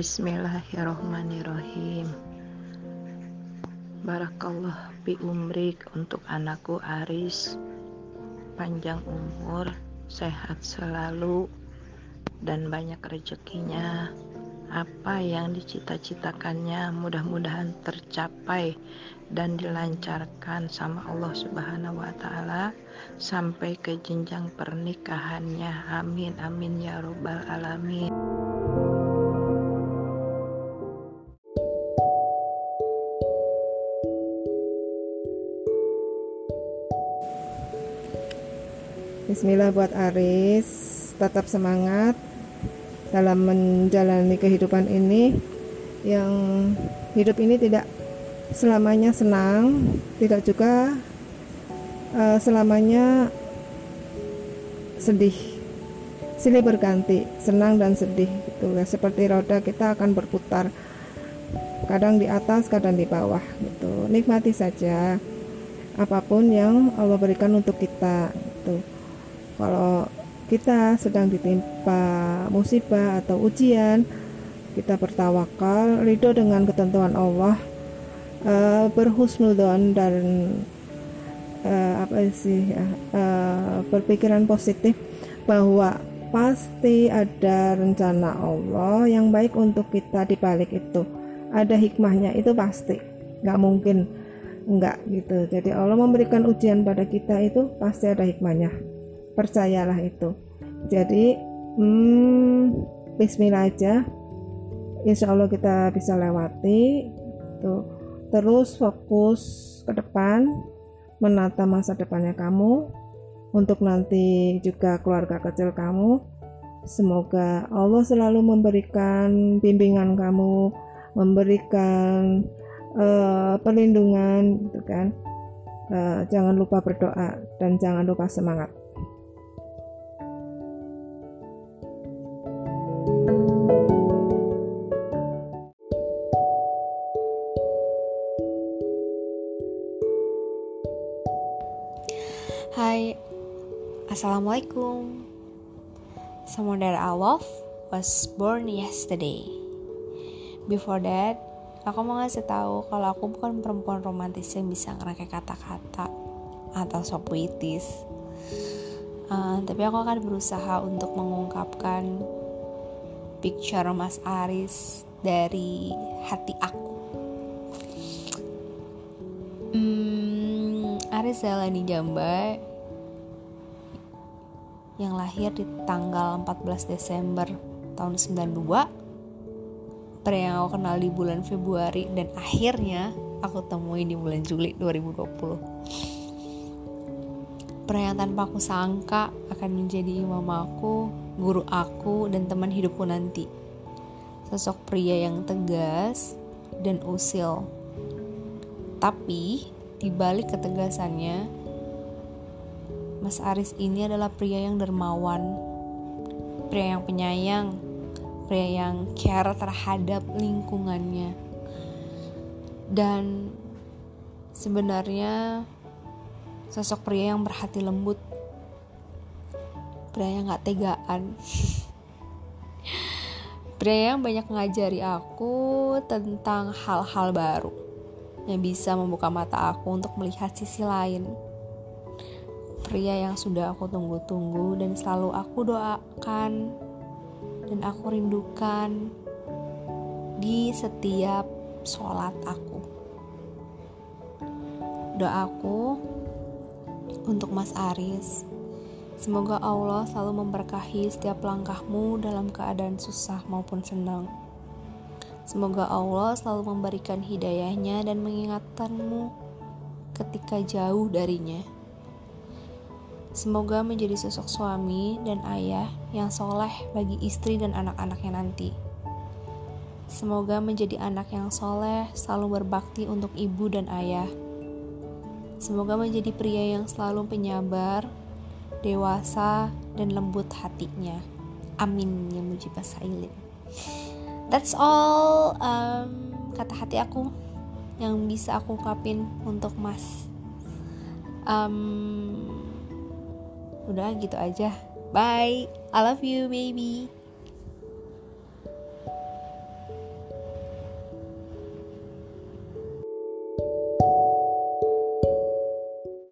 Bismillahirrohmanirrohim Barakallah bi umrik untuk anakku Aris Panjang umur, sehat selalu Dan banyak rezekinya Apa yang dicita-citakannya mudah-mudahan tercapai dan dilancarkan sama Allah Subhanahu wa taala sampai ke jenjang pernikahannya. Amin amin ya robbal alamin. Bismillah buat Aris, tetap semangat dalam menjalani kehidupan ini yang hidup ini tidak selamanya senang, tidak juga uh, selamanya sedih. Silih berganti, senang dan sedih gitu ya. Seperti roda kita akan berputar. Kadang di atas, kadang di bawah gitu. Nikmati saja apa pun yang Allah berikan untuk kita gitu kalau kita sedang ditimpa musibah atau ujian kita bertawakal ridho dengan ketentuan Allah uh, berhusnudon dan uh, apa sih ya, uh, berpikiran positif bahwa pasti ada rencana Allah yang baik untuk kita di balik itu. Ada hikmahnya itu pasti. Nggak mungkin nggak gitu. Jadi Allah memberikan ujian pada kita itu pasti ada hikmahnya percayalah itu. Jadi hmm, Bismillah aja. Insya Allah kita bisa lewati tuh terus fokus ke depan menata masa depannya kamu untuk nanti juga keluarga kecil kamu. Semoga Allah selalu memberikan bimbingan kamu memberikan uh, perlindungan gitu kan. Uh, jangan lupa berdoa dan jangan lupa semangat Hai, Assalamualaikum. Someone that I was born yesterday. Before that, aku mau ngasih tahu kalau aku bukan perempuan romantis yang bisa ngerangkai kata-kata atau so uh, Tapi aku akan berusaha untuk mengungkapkan picture Mas Aris dari hati aku. Hmm, Aris Zalani Jamba yang lahir di tanggal 14 Desember tahun 92 pria yang aku kenal di bulan Februari dan akhirnya aku temui di bulan Juli 2020 pria yang tanpa aku sangka akan menjadi imam aku, guru aku, dan teman hidupku nanti. Sosok pria yang tegas dan usil. Tapi di balik ketegasannya Mas Aris ini adalah pria yang dermawan, pria yang penyayang, pria yang care terhadap lingkungannya. Dan sebenarnya sosok pria yang berhati lembut, pria yang gak tegaan. pria yang banyak mengajari aku tentang hal-hal baru yang bisa membuka mata aku untuk melihat sisi lain pria yang sudah aku tunggu-tunggu dan selalu aku doakan dan aku rindukan di setiap sholat aku. Doaku untuk Mas Aris, semoga Allah selalu memberkahi setiap langkahmu dalam keadaan susah maupun senang. Semoga Allah selalu memberikan hidayahnya dan mengingatkanmu ketika jauh darinya. Semoga menjadi sosok suami dan ayah yang soleh bagi istri dan anak-anaknya nanti. Semoga menjadi anak yang soleh, selalu berbakti untuk ibu dan ayah. Semoga menjadi pria yang selalu penyabar, dewasa, dan lembut hatinya. Amin ya mujibah sailin. That's all um, kata hati aku yang bisa aku ungkapin untuk Mas. Um, udah gitu aja. Bye. I love you baby